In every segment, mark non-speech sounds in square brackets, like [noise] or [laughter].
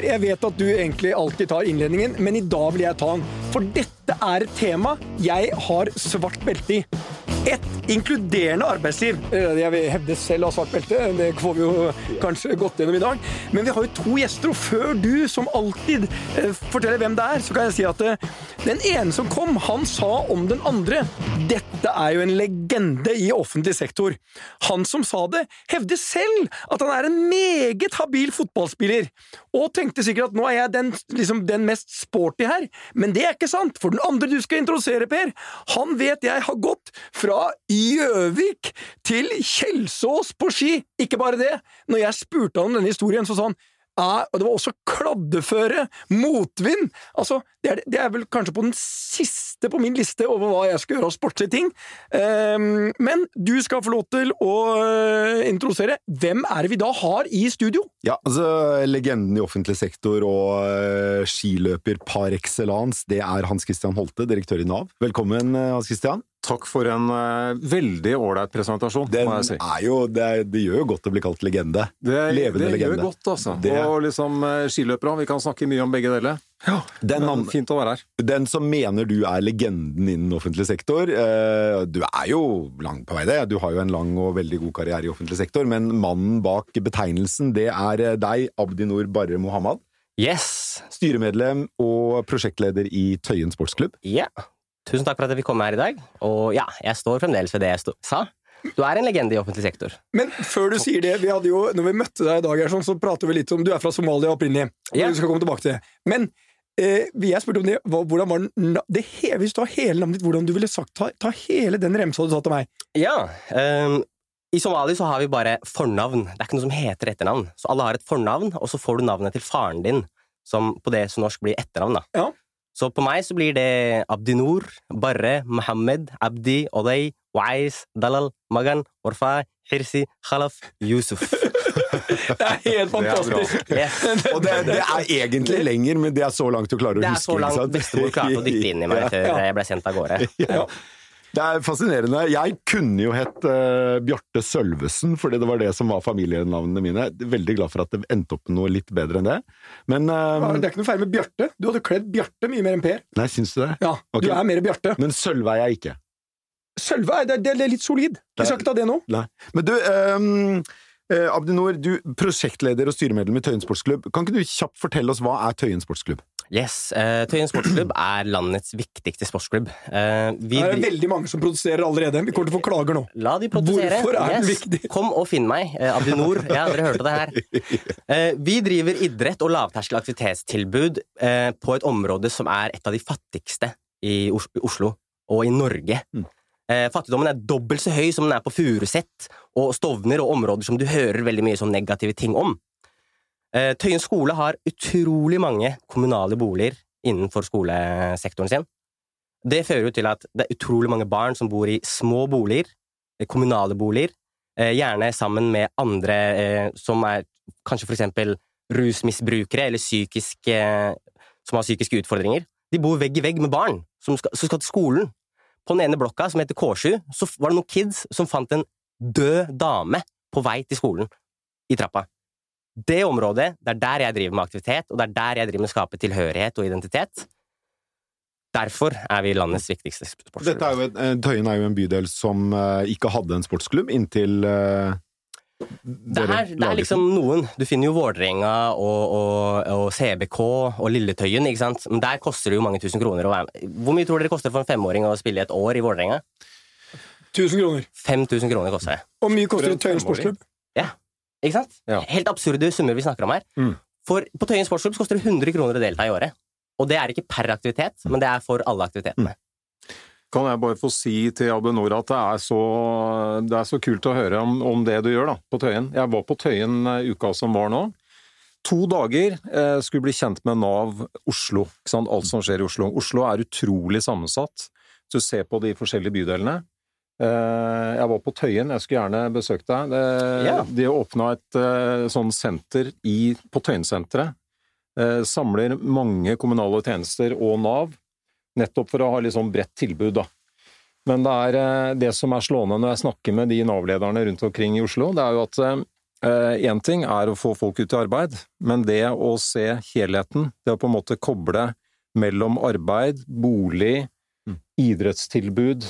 Per, jeg vet at du egentlig alltid tar innledningen, men i dag vil jeg ta den. For dette er et tema jeg har svart belte i. Et inkluderende arbeidsliv. Eh, Jeg vil hevde selv å ha svart belte, det får vi jo kanskje gått gjennom i dag. Men vi har jo to gjester, og før du som alltid eh, forteller hvem det er, så kan jeg si at eh, den ene som kom, han sa om den andre Dette er jo en legende i offentlig sektor. Han som sa det, hevder selv at han er en meget habil fotballspiller, og tenkte sikkert at nå er jeg den, liksom, den mest sporty her, men det er ikke sant, for den andre du skal introdusere, Per, han vet jeg har gått fra Gjøvik til Kjelsås på ski. Ikke bare det, når jeg spurte han om denne historien, så sa han ja, og det var også kladdeføre, motvind Altså, det er, det er vel kanskje på den siste på min liste over hva jeg skal gjøre av sportslige ting. Um, men du skal få lov til å eh, introdusere. Hvem er det vi da har i studio? Ja, altså Legenden i offentlig sektor og uh, skiløper par excellence, det er Hans Christian Holte, direktør i Nav. Velkommen, uh, Hans Christian. Takk for en uh, veldig ålreit presentasjon, Den må jeg si. er jo, det, er, det gjør jo godt å bli kalt legende. Det, levende det legende. gjør godt, altså. Det- Og liksom uh, skiløpere, vi kan snakke mye om begge deler. Ja, Den, Men fint å være her. den som mener du er legenden innen offentlig sektor uh, Du er jo langt på vei, det. Du har jo en lang og veldig god karriere i offentlig sektor, men mannen bak betegnelsen, det er deg, Abdinor Barre Mohammad. Yes! Styremedlem og prosjektleder i Tøyen sportsklubb. Ja. Tusen takk for at jeg fikk komme her i dag. Og ja, jeg står fremdeles ved det jeg sa. Du er en legende i offentlig sektor. Men før du sier det, vi hadde jo, når vi møtte deg i dag, her, sånn, så prater vi litt om Du er fra Somalia opprinnelig. Ja. Vi skal komme tilbake til det. Men eh, jeg spurte om det, hvordan var den, det, he- Hvis du har hele navnet ditt, hvordan du ville sagt Ta, ta hele den remsa du sa til meg. Ja. um, I Somalia så har vi bare fornavn. Det er ikke noe som heter etternavn. Så alle har et fornavn, og så får du navnet til faren din, som på det som norsk blir etternavn. da. Ja. Så på meg så blir det Abdinur, Barre, Mohammed, Abdi, Odey, Wais, Dalal, Magan, Orfa, Hirsi, Khalaf, Yusuf. [laughs] Det er helt fantastisk! Yes. [laughs] Og det, det er egentlig lenger, men det er så langt du klarer å huske. Det er huske. så langt bestemor klarte å dytte inn i meg [laughs] før jeg ble sendt av gårde. Ja. Det er fascinerende. Jeg kunne jo hett uh, Bjarte Sølvesen, fordi det var det som var familienavnene mine. Veldig glad for at det endte opp med noe litt bedre enn det. Men um, Ja, Det er ikke noe feil med Bjarte. Du hadde kledd Bjarte mye mer enn Per. Nei, syns du det? Ja, okay. Du er mer Bjarte. Men Sølve er jeg ikke. Sølve er, det, det er litt solid. Vi skal ikke ta det nå. Nei. Men du, um, uh, Abdinor, du prosjektleder og styremedlem i Tøyen sportsklubb. Kan ikke du kjapt fortelle oss hva er Tøyen sportsklubb? Yes, Uh, Tøyen sportsklubb er landets viktigste sportsklubb. Uh, vi Det er veldig mange som protesterer allerede. Vi kommer til å få klager nå. La de protestere. Hvorfor er den viktig? Kom og finn meg, uh, Abdinor. Ja, dere hørte det her. Uh, [laughs] vi driver idrett og lavterskel aktivitetstilbud eh, på et område som er et av de fattigste i Oslo og i Norge. Mm. Eh, fattigdommen er dobbelt så høy som den er på Furuset og Stovner og områder som du hører veldig mye sånn negative ting om. Eh, Tøyen skole har utrolig mange kommunale boliger innenfor skolesektoren sin. Det fører jo til at det er utrolig mange barn som bor i små boliger, eh, kommunale boliger, eh, gjerne sammen med andre som er kanskje for eksempel rusmisbrukere eller psykisk, eh, som har psykiske utfordringer. De bor vegg i vegg med barn som skal, som skal til skolen. På den ene blokka, som heter K7, så var det noen kids som fant en død dame på vei til skolen i trappa. Det området, det er der jeg driver med aktivitet, og det er der jeg driver med å skape tilhørighet og identitet. Derfor er vi landets viktigste sportsklubb. Dette er jo et, eh, Tøyen er jo en bydel som eh, ikke hadde en sportsklubb inntil uh, Det dere er, det er liksom noen. Du finner jo Vålerenga og, og, og CBK og Lilletøyen, ikke sant? Men der koster det jo mange tusen kroner å være med. Hvor mye tror dere det koster for en femåring å spille i et år i Vålerenga? 1000 kroner. 5000 kroner koster det. Hvor mye koster en Tøyen sportsklubb? Ikke sant? Ja. Helt absurde summer vi snakker om her. Mm. For på Tøyen sportsklubb koster det 100 kroner å delta i året. Og det er ikke per aktivitet, men det er for alle aktivitetene. Kan jeg bare få si til Abenor at det er så, det er så kult å høre om, om det du gjør da, på Tøyen. Jeg var på Tøyen eh, uka som var nå. To dager eh, skulle bli kjent med Nav Oslo, alt som skjer i Oslo. Oslo er utrolig sammensatt. Så ser på de forskjellige bydelene. Eh, jeg var på Tøyen, jeg skulle gjerne besøkt deg. Det, Ja. De åpna et sånn senter i, på Tøyensenteret. Eh, samler mange kommunale tjenester og Nav, nettopp for å ha litt sånn bredt tilbud, da. Men det er det som er slående når jeg snakker med de Nav-lederne rundt omkring i Oslo, det er jo at Én ting er å få folk ut i arbeid, men det å se helheten, det å på en måte koble mellom arbeid, bolig. Idrettstilbud,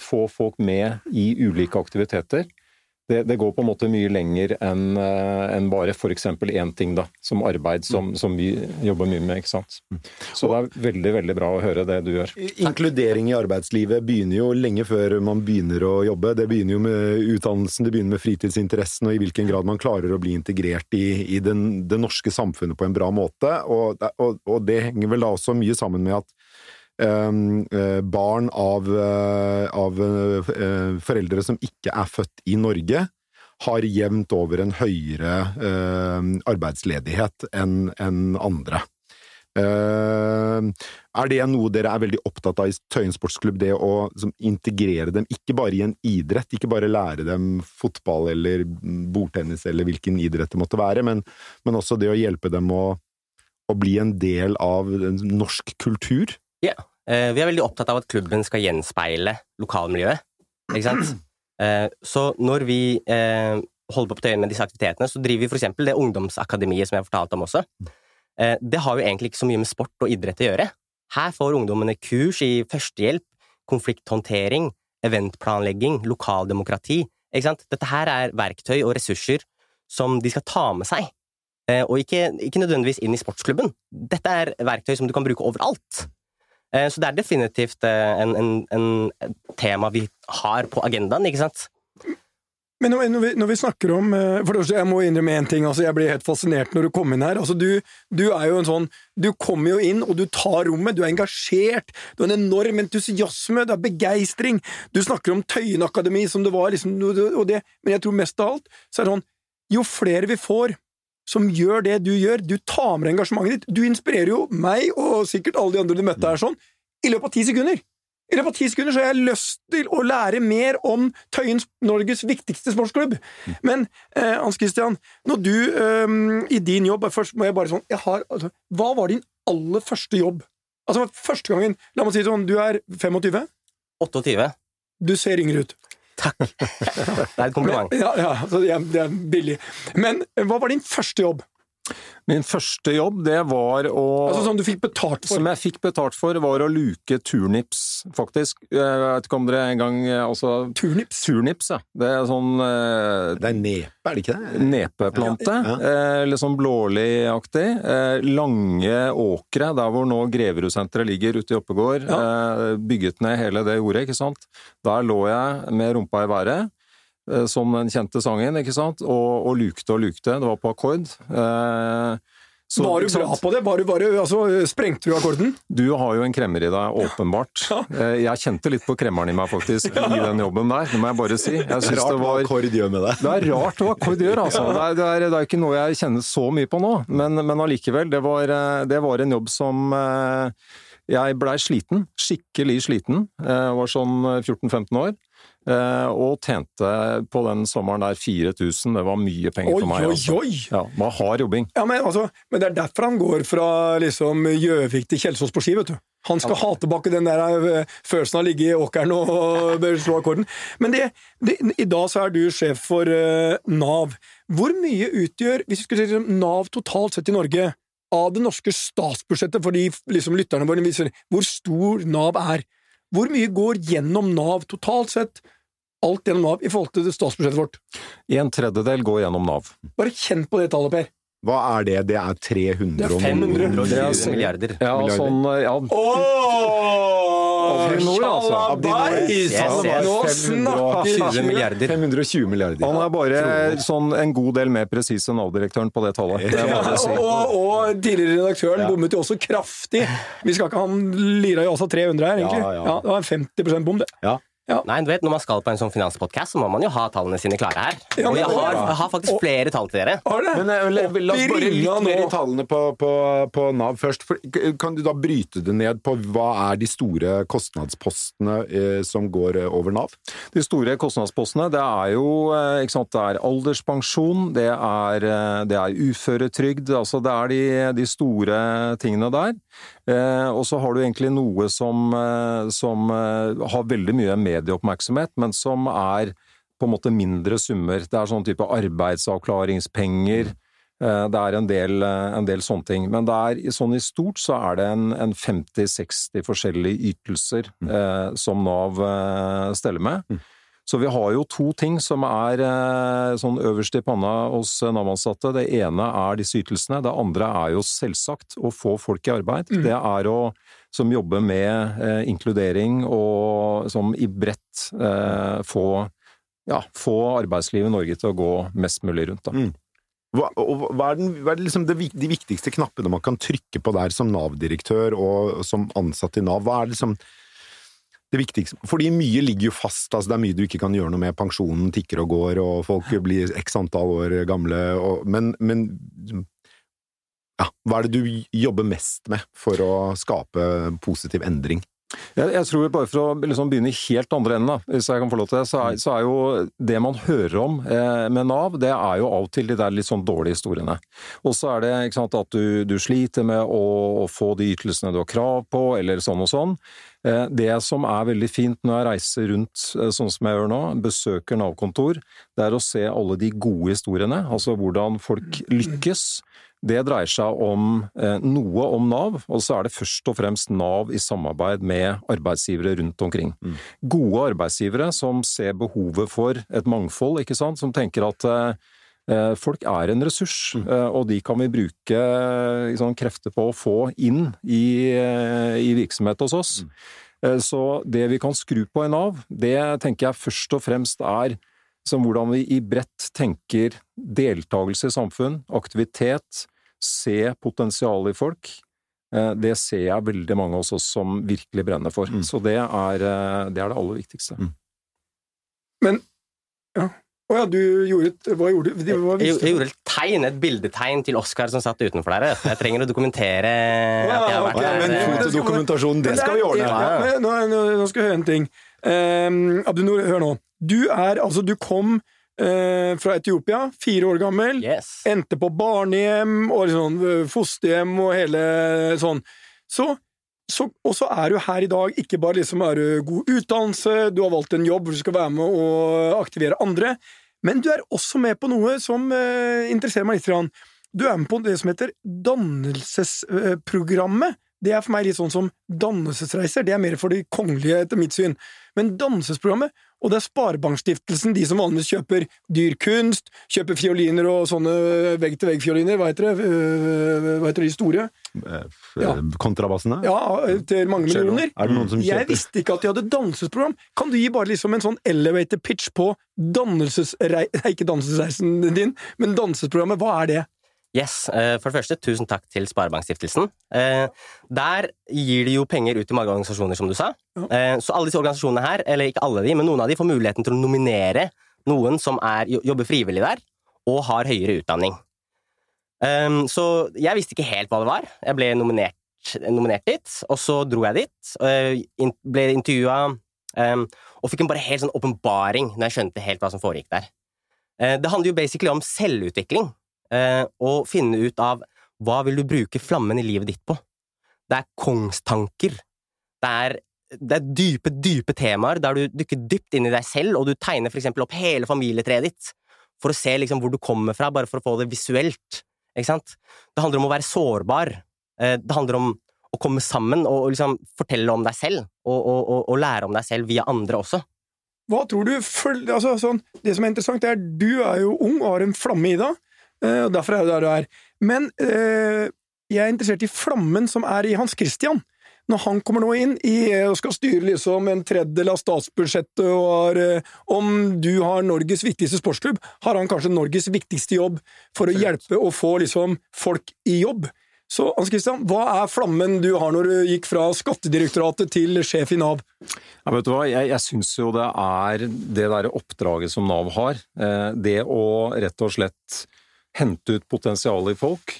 få folk med i ulike aktiviteter, det, det, går på en måte mye lenger enn uh, en bare f.eks. én ting, da, som arbeid, som, mm. som, vi jobber mye med. ikke sant? Mm. Så det er veldig veldig bra å høre det du gjør. Inkludering i arbeidslivet begynner jo lenge før man begynner å jobbe. Det begynner jo med utdannelsen, det begynner med fritidsinteressen og i hvilken grad man klarer å bli integrert i, i den, det norske samfunnet på en bra måte. Og, og, og det henger vel da også mye sammen med at eh, barn av, eh, av eh, foreldre som ikke er født i Norge, har jevnt over en høyere arbeidsledighet enn andre. Er det noe dere er veldig opptatt av i Tøyen sportsklubb, det å integrere dem, ikke bare i en idrett, ikke bare lære dem fotball eller bordtennis eller hvilken idrett det måtte være, men, men også det å hjelpe dem å, å bli en del av norsk kultur? Ja. Eh, vi er veldig opptatt av at klubben skal gjenspeile lokalmiljøet. Ikke sant? [clears throat] Eh, så når vi eh, holder på på Tøyen med disse aktivitetene, så driver vi for eksempel det ungdomsakademiet som jeg har fortalt om også. Det har jo egentlig ikke så mye med sport og idrett å gjøre. Her får ungdommene kurs i førstehjelp, konflikthåndtering, eventplanlegging, lokaldemokrati. Ikke sant? Dette her er verktøy og ressurser som de skal ta med seg, og ikke, ikke nødvendigvis inn i sportsklubben. Dette er verktøy som du kan bruke overalt. Eh, så det er definitivt eh, en, en, en tema vi har på agendaen, ikke sant? Men når vi, når vi, snakker om eh, For det Jeg må innrømme én ting. altså Jeg blir helt fascinert når du kom inn her. altså du, du, er jo en sånn Du kommer jo inn, og du tar rommet. Du er engasjert. Du har en enorm entusiasme. Du har begeistring. Du snakker om Tøyen Akademi som det var, liksom, og det, men jeg tror mest av alt så er det sånn Jo flere vi får som gjør det du gjør. Du tar med engasjementet ditt. Du inspirerer jo meg, og sikkert alle de andre du møtte her, sånn, i løpet av ti sekunder. I løpet av ti sekunder så har jeg lyst til å lære mer om Tøyens, Norges viktigste sportsklubb. Men eh, Hans Christian, når du eh, i din jobb Først må jeg bare sånn jeg har, altså, Hva var din aller første jobb? Altså første gangen La meg si sånn, du er 25? 28. Du ser yngre ut. Takk. [laughs] Det er et kompliment. Ja, ja, det er billig. Men hva var din første jobb? Min første jobb, det var å Altså Som du fikk betalt for? Som jeg fikk betalt for, var å luke turnips, faktisk. Jeg vet ikke om dere en gang altså, Turnips? Turnips, ja. Det er sånn eh, Det er nepe, er det ikke det? Nepeplante. Ja. Eh, litt sånn blålig-aktig. Eh, lange åkre, der hvor nå Greverudsenteret ligger ute i Oppegård. Ja. Eh, bygget ned hele det jordet, ikke sant. Der lå jeg med rumpa i været. Eh, som den kjente sangen, ikke sant, og, og lukte og lukte. Det var på akkord. Eh, så, var du bra på det? Var du, bare, altså, sprengte du akkorden? Du har jo en kremmer i deg, åpenbart. Ja. Eh, jeg kjente litt på kremmeren i meg, faktisk, i den jobben der. Det må jeg bare si. Jeg rart det var, hva akkord gjør med deg. Det er rart hva akkord gjør, altså. Det er, det, er, det er, ikke noe jeg kjenner så mye på nå, men, men allikevel. Det var, eh, det var en jobb som jeg blei sliten. Skikkelig sliten. Jeg var sånn 14-15 år. Eh, og tjente på den sommeren der 4000. Det var mye penger oi, for meg. Altså. Oi, oi! Ja, var hard jobbing. Ja, men, altså, men, det er derfor han går fra liksom Gjøvik til Kjelsås på ski, vet du. Han skal ha tilbake den der uh, følelsen av å ligge i åkeren og [laughs] slå akkorden. Men det, det, i dag så er du sjef for uh, Nav. Hvor mye utgjør, hvis vi skulle si liksom, Nav totalt sett i Norge, av det norske statsbudsjettet for de liksom, lytterne våre, hvor stor Nav er? Hvor mye går gjennom Nav totalt sett? Alt gjennom Nav i forhold til statsbudsjettet vårt? En tredjedel går gjennom Nav. Bare kjenn på det tallet, Per. Hva er det? Det er 300 Det er 520 milliarder. Ja, sånn ja. Oh, Avinor, altså. Yes. Nå snakker 20 milliarder. 520 milliarder. Han er bare sånn en god del mer presis enn Nav-direktøren på det tallet. Det ja, si. og, og, tidligere redaktøren ja. bommet jo også kraftig. Vi skal ikke ha han lira jo også 300 her, egentlig. Ja, ja. det var en 50 bom, det. Ja. Ja. Nei, du vet, Når man skal på en sånn finanspodkast, så må man jo ha tallene sine klare her. Ja, og jeg har, jeg har, faktisk flere tall til dere. Men uh, la, oss bare litt mer i tallene på, på, på, Nav først. For, kan du da bryte det ned på hva er de store kostnadspostene eh, som går eh, over Nav? De store kostnadspostene det er jo eh, ikke sant, det er alderspensjon, det er, eh, det er uføretrygd. altså Det er de, de store tingene der. Eh, og så har du egentlig noe som, som har veldig mye medieoppmerksomhet, men som er på en måte mindre summer. Det er sånn type arbeidsavklaringspenger. Eh, det er en del, eh, en del sånne ting. Men er, sånn i stort så er det en, en 50-60 forskjellige ytelser eh, som Nav eh, steller med. Mm. Så vi har jo to ting som er eh, sånn øverst i panna hos Nav-ansatte. Det ene er disse ytelsene. Det andre er jo selvsagt å få folk i arbeid. Mm. Det er å som jobber med eh, inkludering og som i bredt eh, få, ja, få arbeidslivet i Norge til å gå mest mulig rundt. Da. Mm. Hva, og hva er, den, hva er det liksom det, de viktigste knappene man kan trykke på der som Nav-direktør og som ansatt i Nav? Hva er liksom det viktigste? Fordi mye ligger jo fast, altså det er mye du ikke kan gjøre noe med. Pensjonen tikker og går, og folk blir x antall år gamle, og, men, men ja, hva er det du jobber mest med for å skape positiv endring? Jeg, jeg tror bare for å liksom begynne i helt andre enden, da, hvis jeg kan få lov til det, så er, så er jo det man hører om eh, med Nav, det er jo av og til de der litt sånn dårlige historiene. Og så er det sant, at du, du sliter med å, å få de ytelsene du har krav på, eller sånn og sånn. Eh, det som er veldig fint når jeg reiser rundt eh, sånn som jeg gjør nå, besøker Nav-kontor, det er å se alle de gode historiene, altså hvordan folk lykkes. Det dreier seg om eh, noe om Nav, og så er det først og fremst Nav i samarbeid med arbeidsgivere rundt omkring. Mm. Gode arbeidsgivere som ser behovet for et mangfold, ikke sant, som tenker at folk er en ressurs, eh, og de kan vi bruke eh, sånn, krefter på å få inn i, eh, i virksomhet hos oss. Eh, Så det vi kan skru på i Nav, det tenker jeg først og fremst er som hvordan vi i bredt tenker deltakelse i samfunn, aktivitet, se potensialet i folk. Eh, Det ser jeg veldig mange av oss som virkelig brenner for. Mm. Så det er, eh, det er det aller viktigste. Å ja, du gjorde et Hva gjorde du? Hva Jeg, jeg gjorde et tegn, et bildetegn til Oskar som satt utenfor der. Jeg trenger å dokumentere at jeg har vært okay, der. men fotodokumentasjon, det skal vi ordne. Ja, nå, nå, nå skal vi høre en ting. Um, Abdunor, hør nå. Du er altså Du kom uh, fra Etiopia, fire år gammel. Yes. Endte på barnehjem og sånn, fosterhjem og hele sånn. Så, så, og så er du her i dag, ikke bare liksom er du god utdannelse, du har valgt en jobb hvor du skal være med og aktivere andre, men du er også med på noe som eh, interesserer meg litt. Du er med på det som heter dannelsesprogrammet. Det er for meg litt sånn som dannelsesreiser. Det er mer for de kongelige, etter mitt syn. Men dansesprogrammet, og det er Sparebankstiftelsen, de som vanligvis kjøper dyr kunst, kjøper fioliner og sånne vegg-til-vegg-fioliner, hva heter det? Øh, Hva heter de store? Eh, Ja. Kontrabassene? Ja, til mange millioner. Er det noen som Jeg visste ikke at de hadde dansesprogram! Kan du gi bare liksom en sånn elevator pitch på dannelsesrei... [laughs] Nei, ikke dannelsesreisen din, men dansesprogrammet, Hva er det? Yes, eh, For det første, tusen takk til Sparebankstiftelsen. Eh, Der gir de jo penger ut til mange organisasjoner, som du sa. Eh, Så alle disse organisasjonene her, eller ikke alle de, men noen av de får muligheten til å nominere noen som er, jobber frivillig der, og har høyere utdanning. Um, Så jeg visste ikke helt hva det var. Jeg ble nominert, nominert dit, og så dro jeg dit. Ble intervjua um, og fikk en bare helt sånn åpenbaring når jeg skjønte helt hva som foregikk der. Det handler jo basically om selvutvikling eh, og finne ut av hva vil du bruke flammen i livet ditt på. Det er kongstanker. Det er, det er dype, dype temaer der du dykker dypt inn i deg selv, og du tegner for eksempel opp hele familietreet ditt for å se liksom hvor du kommer fra, bare for å få det visuelt. Ikke sant? Det handler om å være sårbar. Eh, Det handler om å komme sammen og og liksom fortelle om deg selv, og, og, og, lære om deg selv via andre også. Hva tror du altså, sånn, Det som er interessant, er at du er jo ung og har en flamme i deg, eh, og derfor er du der du er. Men eh, jeg er interessert i flammen som er i Hans Christian. Når han kommer nå inn i, eh, og skal styre liksom en tredjedel av statsbudsjettet, og har, om du har Norges viktigste sportsklubb, har han kanskje Norges viktigste jobb for å hjelpe å få liksom folk i jobb. Så Hans Christian, hva er flammen du har når du gikk fra Skattedirektoratet til sjef i Nav? Ja, vet du hva? Jeg, jeg syns jo det er det derre oppdraget som Nav har. Det å rett og slett hente ut potensialet i folk.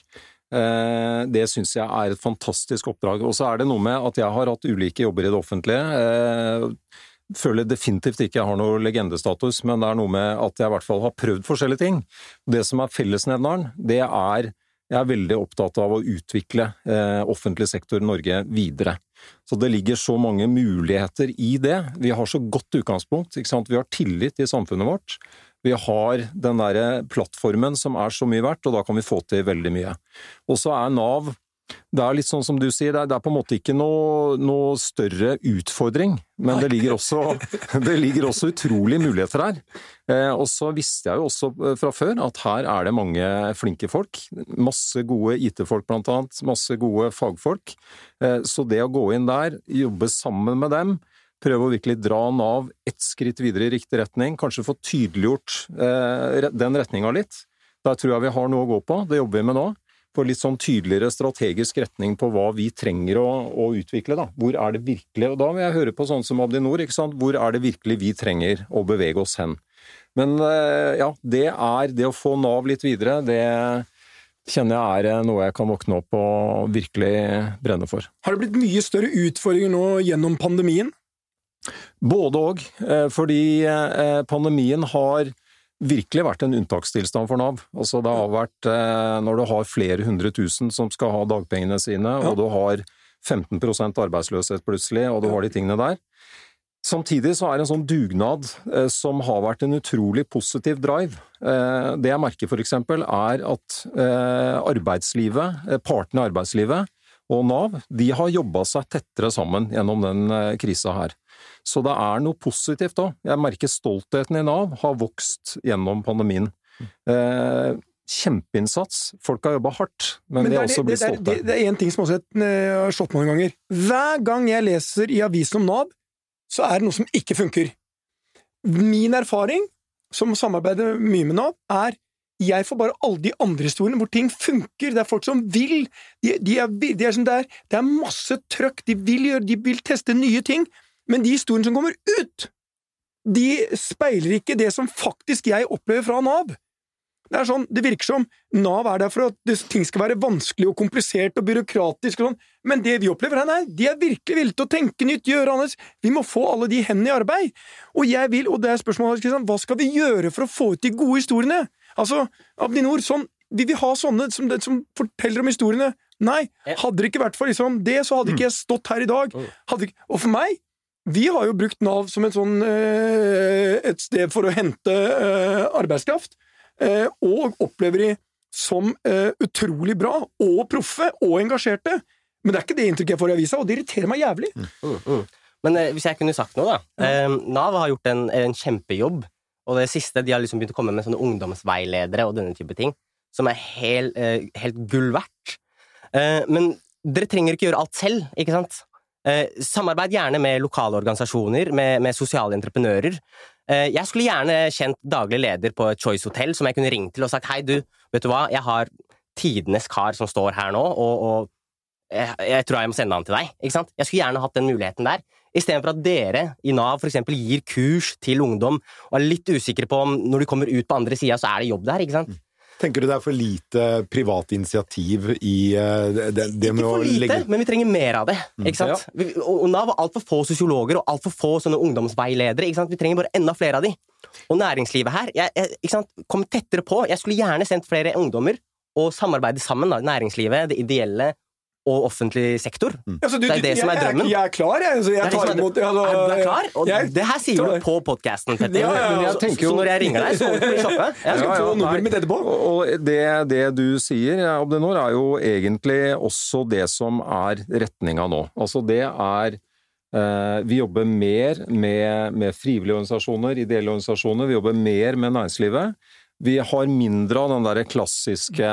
Eh, det syns jeg er et fantastisk oppdrag. Og så er det noe med at jeg har hatt ulike jobber i det offentlige. Eh, føler definitivt ikke jeg har noe legendestatus, men det er noe med at jeg i hvert fall har prøvd forskjellige ting. Det som er fellesnevneren, det er Jeg er veldig opptatt av å utvikle eh, offentlig sektor i Norge videre. Så det ligger så mange muligheter i det. Vi har så godt utgangspunkt. Vi har tillit i samfunnet vårt. Vi har den der plattformen som er så mye verdt, og da kan vi få til veldig mye. Og så er Nav det er litt sånn som du sier, det er, på en måte ikke noe, noe større utfordring, men det ligger, også, [laughs] det ligger også utrolige muligheter her. Eh, og så visste jeg jo også eh, fra før at her er det mange flinke folk. Masse gode IT-folk blant annet, masse gode fagfolk. Eh, så det å gå inn der, jobbe sammen med dem, prøve å virkelig dra Nav ett skritt videre i riktig retning, kanskje få tydeliggjort eh, den retninga litt, der tror jeg vi har noe å gå på. Det jobber vi med nå på litt sånn tydeligere strategisk retning på hva vi trenger å, å, utvikle. da. Hvor er det virkelig Og da vil jeg høre på sånn som Abdinor, ikke sant. Hvor er det virkelig vi trenger å bevege oss hen? Men eh, ja, det er det å få Nav litt videre, det kjenner jeg er eh, noe jeg kan våkne opp og virkelig brenne for. Har det blitt mye større utfordringer nå gjennom pandemien? Både òg, eh, fordi pandemien har virkelig vært en unntakstilstand for Nav. Altså det har vært eh, Når du har flere hundre tusen som skal ha dagpengene sine, ja. og du har 15% arbeidsløshet plutselig, og du har de tingene der. Samtidig så er det en sånn dugnad eh, som har vært en utrolig positiv drive. Eh, det jeg merker eksempel, er at eh, arbeidslivet, eh, partene i arbeidslivet og Nav, de har jobba seg tettere sammen gjennom den eh, krisa her. Så det er noe positivt òg. Jeg merker stoltheten i Nav har vokst gjennom pandemien. Eh, kjempeinnsats. Folk har jobba hardt, men, men de har også blitt stolte. Det, det, er én ting som også eh, har slått mange ganger. Hver gang jeg leser i avisen om Nav, så er det noe som ikke funker. Min erfaring, som samarbeider mye med Nav, er jeg får bare alle de andre historiene hvor ting funker. Det er folk som vil. De, de er, de er det, er, det, er, masse trøkk. De vil gjøre, de vil teste nye ting. Men de historiene som kommer ut, de speiler ikke det som faktisk jeg opplever fra Nav. Det er sånn, det virker som Nav er der for at ting skal være vanskelig og komplisert og byråkratisk, og sånn. men det vi opplever her, nei, de er virkelig villige til å tenke nytt, gjøre annerledes. Vi må få alle de hendene i arbeid. Og jeg vil, og det er spørsmålet hva skal vi gjøre for å få ut de gode historiene? Altså, Abdinor, sånn, vi ha sånne som, som forteller om historiene. Nei, hadde det ikke vært for liksom det, så hadde ikke jeg stått her i dag. Hadde, og for meg vi har jo brukt Nav som et, sånn, eh, et sted for å hente eh, arbeidskraft, eh, og opplever de som utrolig bra og proffe og engasjerte. Men det er ikke det inntrykket jeg får i avisa, og det irriterer meg jævlig. Mm, mm, mm. Men hvis jeg kunne sagt noe, da. Nav har gjort en, en, kjempejobb. Og det siste, de har liksom begynt å komme med sånne ungdomsveiledere og denne type ting, som er helt, helt gull verdt. Men dere trenger ikke gjøre alt selv, ikke sant? Eh, samarbeid gjerne med lokale organisasjoner, med, med sosiale entreprenører. Eh, jeg skulle gjerne kjent daglig leder på Choice Hotel som jeg kunne ringt til og sagt hei, du, vet du hva, jeg har tidenes kar som står her nå, og, og jeg, jeg, tror jeg må sende han til deg. Ikke sant? Jeg skulle gjerne hatt den muligheten der. Istedenfor at dere i Nav for eksempel gir kurs til ungdom og er litt usikre på om når de kommer ut på andre sida, så er det jobb der. ikke sant? Tenker du det er for lite privat initiativ i uh, det, det med å legge Ikke for lite, men vi trenger mer av det. Mm. ikke sant? Ja. Og Nav har altfor få sosiologer og altfor få sånne ungdomsveiledere. ikke sant? Vi trenger bare enda flere av de. Og næringslivet her jeg, jeg, ikke sant? Kom tettere på. Jeg skulle gjerne sendt flere ungdommer og samarbeide sammen. da, Næringslivet, det ideelle og offentlig sektor. Mm. Altså, du, det er det jeg, som er drømmen. Jeg, er klar, jeg. Så jeg tar imot altså, er, Du er klar? Og jeg, det her sier du på podkasten, Petter. Ja, ja, ja. Så, så, når jeg ringer deg, så må du [laughs] shoppe. Jeg skal få nummeret mitt etterpå. Og det, det du sier, Abdenor, er jo egentlig også det som er retninga nå. Altså det er eh, vi jobber mer med, med frivillige organisasjoner, ideelle organisasjoner. Vi jobber mer med næringslivet. Vi har mindre av den der klassiske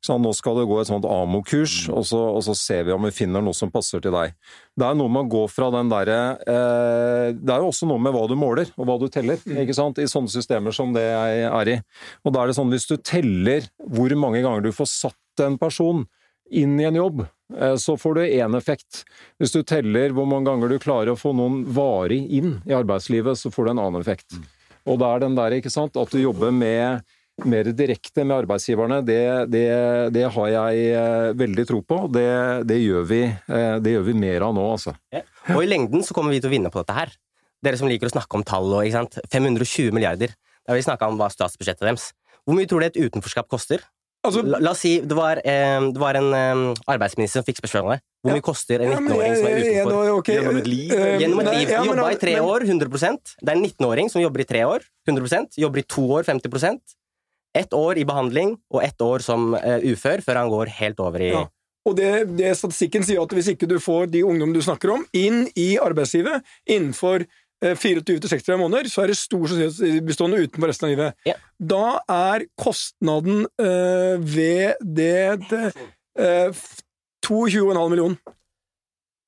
så nå skal du gå et sånt AMO-kurs, og, og, så ser vi om vi finner noe som passer til deg. Det er noe med å gå fra den derre eh, Det er jo også noe med hva du måler, og hva du teller, mm. ikke sant, i sånne systemer som det jeg er i. Og da er det sånn, hvis du teller hvor mange ganger du får satt en person inn i en jobb, eh, så får du én effekt. Hvis du teller hvor mange ganger du klarer å få noen varig inn i arbeidslivet, så får du en annen effekt. Mm. Og det er den der, ikke sant, at du jobber med mer direkte med arbeidsgiverne, det, det, det har jeg eh, veldig tro på. Det, det, gjør vi, eh, det gjør vi mer av nå, altså. Ja. Og i lengden så kommer vi til å vinne på dette her. Dere som liker å snakke om tall og ikke sant? 520 milliarder. Da har vi snakka om hva statsbudsjettet deres. Hvor mye tror du et utenforskap koster? Altså, La, la oss si det var, eh, det var en eh, arbeidsminister som fikk spørsmålet. Hvor Ja. mye koster en 19-åring som er jeg- utenfor? Ja, okay. Gjennom et liv. eh, Gjennom et liv. Jobba i tre år, 100% Det er en 19-åring som jobber i tre år, 100% Jobber i to år, 50 Ett år i behandling og ett år som eh, ufør, før han går helt over i Ja. Og det, det statistikken sier at hvis ikke du får de ungdom du snakker om, inn i arbeidslivet innenfor eh, 24-60 måneder, så er det stor sannsynlighet bestående utenfor resten av livet. Ja. Da er kostnaden eh, ved det, det eh, 22,5 millioner.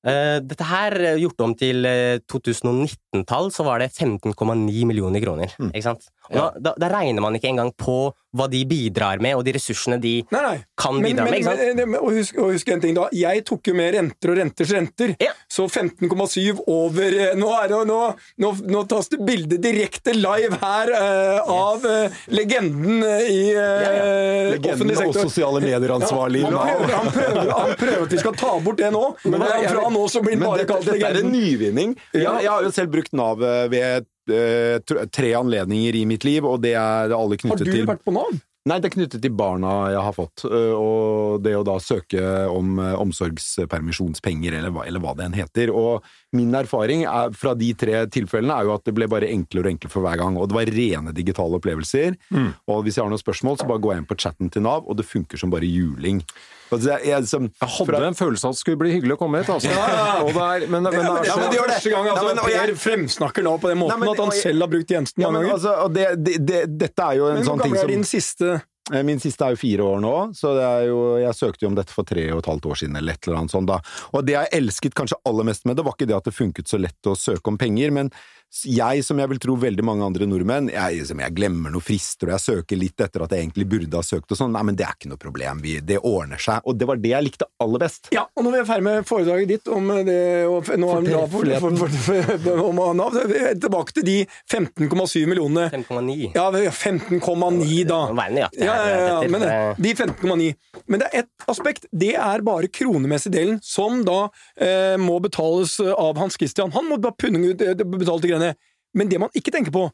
Eh, Dette her, eh, gjort om til eh, 2019-tall, så var det 15,9 millioner kroner. Mm. Ikke sant? Og da, da, da regner man ikke engang på hva de bidrar med, og de ressursene de Nei, nei. kan Men, bidra men, med. ikke sant? men, men, og, husk, og husk en ting da, jeg tok jo med renter og renters renter, Ja. så 15,7 over eh, Nå, er det, nå, nå, nå tas det bilde direkte live her uh, av uh, legenden i uh, ja, ja. Legenden offentlig og sosiale medier-ansvarlig. Han han, han prøver at vi skal ta bort det nå, men fra nå så blir han Men bare kalt dette er en nyvinning. Ja. Jeg, jeg har jo selv brukt Nav ved tre anledninger i mitt liv, og det er alle knyttet til Har du vært på Nav? Nei, det er knyttet til barna jeg har fått, og det å da søke om omsorgspermisjonspenger, eller hva, eller hva det enn heter. Og min erfaring er, fra de tre tilfellene er jo at det ble bare enklere og enklere for hver gang, og det var rene digitale opplevelser. Og hvis jeg har noen spørsmål, så bare går jeg inn på chatten til Nav, og det funker som bare juling. Jeg, jeg, som, Jeg hadde en følelse av at det skulle bli hyggelig å komme hit, altså. Men, det Ja, er men så, det er det. første gang altså, Nei, men- Per fremsnakker Nav på den måten Nei, men- at han selv har brukt tjenesten ja, mange ganger. altså, det, det, det, dette er jo en Men sånn ting gammel som er din siste Min siste er jo fire år nå, så jo, jeg søkte jo om dette for tre og et halvt år siden, eller et eller annet sånt da. Og det jeg elsket kanskje aller mest med det, var ikke det at det funket så lett å søke om penger, men jeg, som jeg vil tro veldig mange andre nordmenn, jeg, som jeg glemmer noen frister, og jeg søker litt etter at jeg egentlig burde ha søkt og sånn, nei, men det er ikke noe problem, vi, det ordner seg. Og det var det jeg likte aller best. Ja, og når vi er ferdig med foredraget ditt om det og nå er Nav for, for, for, for, om Nav, tilbake til de 15,7 millionene. 15,9. Ja, 15,9 da. Nøyaktig Ja, ja, ja, men de 15,9. Men det er ett aspekt. Det er bare kronemessig delen, som da eh, må betales av Hans Christian. Han må bare punne ut eh, betale til greiene. Men det man ikke tenker på,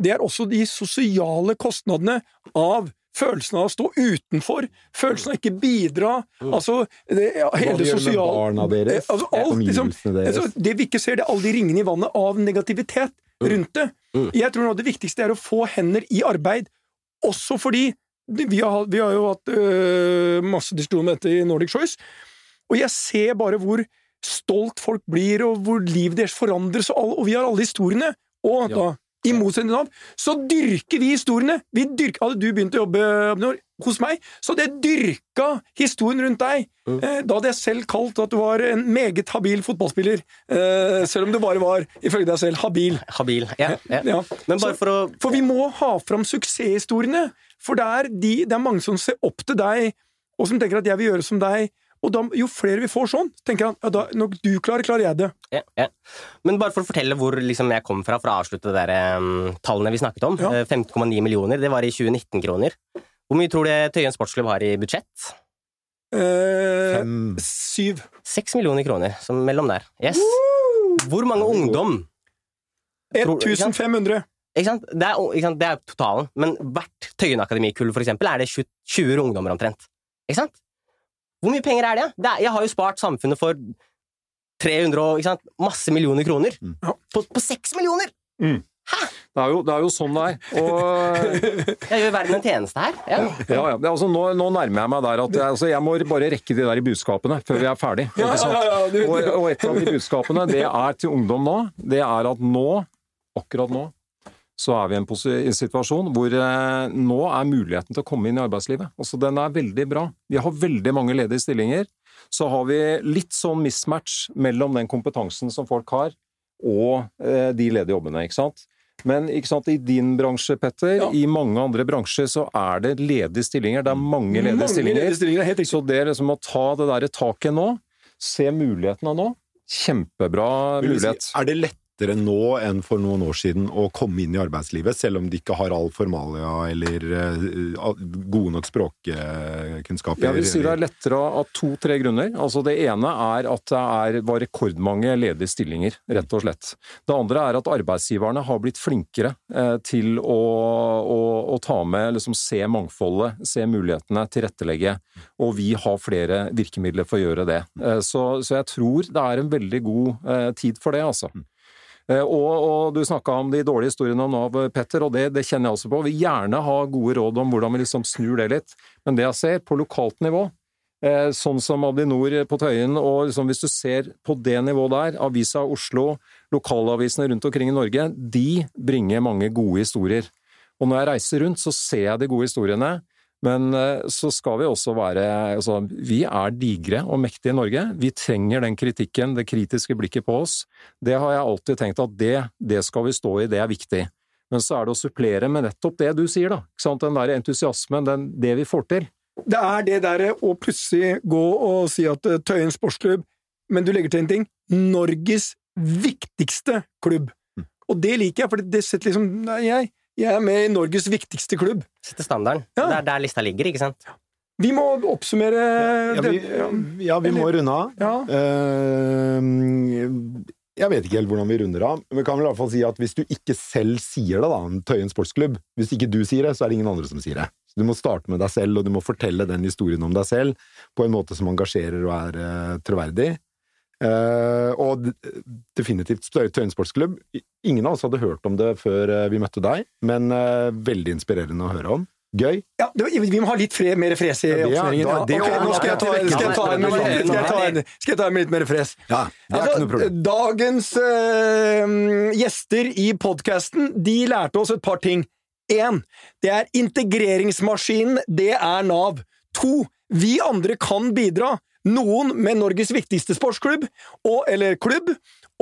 det er også de sosiale kostnadene av følelsen av å stå utenfor, følelsen av ikke bidra, altså det, ja, hele sosiale Hva det gjør med barna deres? Eh, altså, alt, liksom, deres? altså, Det vi ikke ser, det er alle de ringene i vannet av negativitet Mm. rundt det. Jeg tror noe av det viktigste er å få hender i arbeid, også fordi vi har, vi har jo hatt øh, masse diskusjon om dette i Nordic Choice, og jeg ser bare hvor stolt folk blir, og hvor livet deres forandres, og, alle, og vi har alle historiene. Og da, i motsetning til Nav, så dyrker vi historiene! Vi dyrker, hadde du begynt å jobbe hos meg, så hadde jeg dyrka historien rundt deg. Eh, Da hadde jeg selv kalt at du var en meget habil fotballspiller. Eh, selv om du bare var, ifølge deg selv, habil. Habil. Ja, ja. Ja. Men bare Så- for å For vi må ha fram suksesshistoriene. For det er, de, det er mange som ser opp til deg, og som tenker at jeg vil gjøre som deg. Og da, jo flere vi får sånn, tenker han ja, da, når du klarer, klarer jeg det. ja, ja. Men bare for å fortelle hvor liksom, jeg kom fra, for å avslutte de der, um, tallene vi snakket om. Ja. Eh, 15,9 millioner, det var i 2019-kroner. Hvor mye tror du Tøyen sportsklubb har i budsjett? Eh, Fem. syv. Seks millioner kroner, som mellom der. Yes. Hvor mange ungdom? Tror- ikke sant? 1500. Ikke sant? Det, er, ikke sant? det er totalen, men hvert Tøyen Akademikull for eksempel, er det 20, 20 ungdommer omtrent. Ikke sant? Hvor mye penger er det? det er, jeg har jo spart samfunnet for 300 og ikke sant? masse millioner kroner. Mm. På, på 6 millioner! det, er jo, det er jo sånn det er. Og [laughs] Jeg gjør verden en tjeneste her. Ja. Ja, ja. Det er Altså, nå, nå nærmer jeg meg der at jeg, altså, jeg må bare rekke de der i budskapene før vi er ferdig. Ja, ja, ja, du- Og, og et av de budskapene det er til ungdom nå, det er at nå, akkurat nå, så er vi i en situasjon hvor eh, nå er muligheten til å komme inn i arbeidslivet. Altså, den er veldig bra. Vi har veldig mange ledige stillinger. Så har vi litt sånn mismatch mellom den kompetansen som folk har, og eh, de ledige jobbene, ikke sant? Men ikke sant, i din bransje, Petter, Ja. i mange andre bransjer så er det ledige stillinger. Det er mange ledige Mange stillinger. ledige stillinger, helt. Så det liksom å ta det der taket nå, se mulighetene nå, kjempebra mulighet. si, er det lettere lettere nå enn for noen år siden å komme inn i arbeidslivet, selv om de ikke har all formalia eller uh, gode nok språkkunnskaper? Jeg vil si det er lettere av to-tre grunner. Altså Det ene er at det er, var rekordmange ledige stillinger, rett og slett. Det andre er at arbeidsgiverne har blitt flinkere eh, til å, å, å, ta med, liksom se mangfoldet, se mulighetene, tilrettelegge. Og vi har flere virkemidler for å gjøre det. Eh, så, så, jeg tror det er en veldig god eh, tid for det, altså. Eh, og, og, du snakka om de dårlige historiene om Nav, Petter, og det, det, kjenner jeg også på. Vi gjerne ha gode råd om hvordan vi liksom snur det litt, men det jeg ser på lokalt nivå, eh, sånn som Avinor på Tøyen, og liksom hvis du ser på det nivået der, Avisa Oslo, lokalavisene rundt omkring i Norge, de bringer mange gode historier. Og når jeg reiser rundt, så ser jeg de gode historiene. Men eh, så skal vi også være altså, Vi er digre og mektige i Norge. Vi trenger den kritikken, det kritiske blikket på oss. Det har jeg alltid tenkt at det, det skal vi stå i, det er viktig. Men så er det å supplere med nettopp det du sier, da. Den der entusiasmen, den, det vi får til. Det er det derre å plutselig gå og si at eh, Tøyen sportsklubb, men du legger til en ting Norges viktigste klubb. Mm. Og det liker jeg, for det setter liksom jeg, jeg er med i Norges viktigste klubb. Sette standarden. Ja. Det er der lista ligger, ikke sant? Vi må oppsummere Ja, vi, ja, vi må runde av. Ja. Uh, jeg vet ikke helt hvordan vi runder av, men vi kan vel i hvert fall si at hvis du ikke selv sier det, da, Tøyen sportsklubb Hvis ikke du sier det, så er det ingen andre som sier det. Så Du må starte med deg selv, og du må fortelle den historien om deg selv på en måte som engasjerer og er uh, troverdig. Uh, og definitivt Tøyensportsklubb. Ingen av oss hadde hørt om det før uh, vi møtte deg, men uh, veldig inspirerende å høre om. Gøy. Ja, Vi må ha litt fre, mer fres i oppsummeringen. Ja, okay, nå skal jeg ta, skal jeg ta en, skal jeg ta en litt mer fres. Ja, det er altså, ikke noe problem. Dagens gjester i podkasten de lærte oss et par ting. Én, det er integreringsmaskinen. Det er Nav. To, vi andre kan bidra noen med Norges viktigste sportsklubb, og, eller klubb,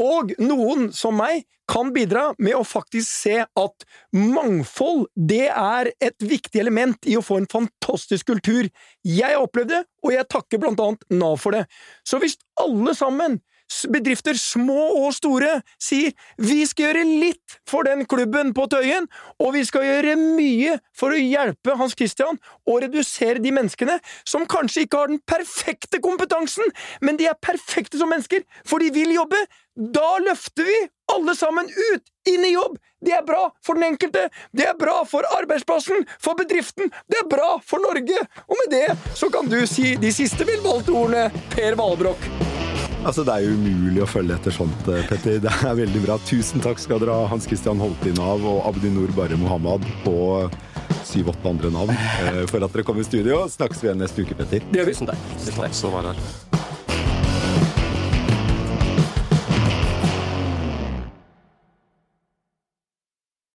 og noen som meg kan bidra med å faktisk se at mangfold, det er et viktig element i å få en fantastisk kultur. Jeg opplevde det, og jeg takker blant annet Nav for det. Så hvis alle sammen bedrifter, små og store, sier vi skal gjøre litt for den klubben på Tøyen, og vi skal gjøre mye for å hjelpe Hans Christian og redusere de menneskene som kanskje ikke har den perfekte kompetansen, men de er perfekte som mennesker, for de vil jobbe. Da løfter vi alle sammen ut, inn i jobb! Det er bra for den enkelte, det er bra for arbeidsplassen, for bedriften, det er bra for Norge! Og med det så kan du si de siste velvalgte ordene, Per Valbrokk. Altså, Det er jo umulig å følge etter sånt, eh, Petter. Det er veldig bra. Tusen takk skal dere ha, Hans Christian Holtin av og Abdinor Bare Mohammed på syv-åtte andre navn eh, for at dere kom i studio. Snakkes vi igjen neste uke, Petter. Det gjør vi. Tusen takk. Tusen takk. Så var her.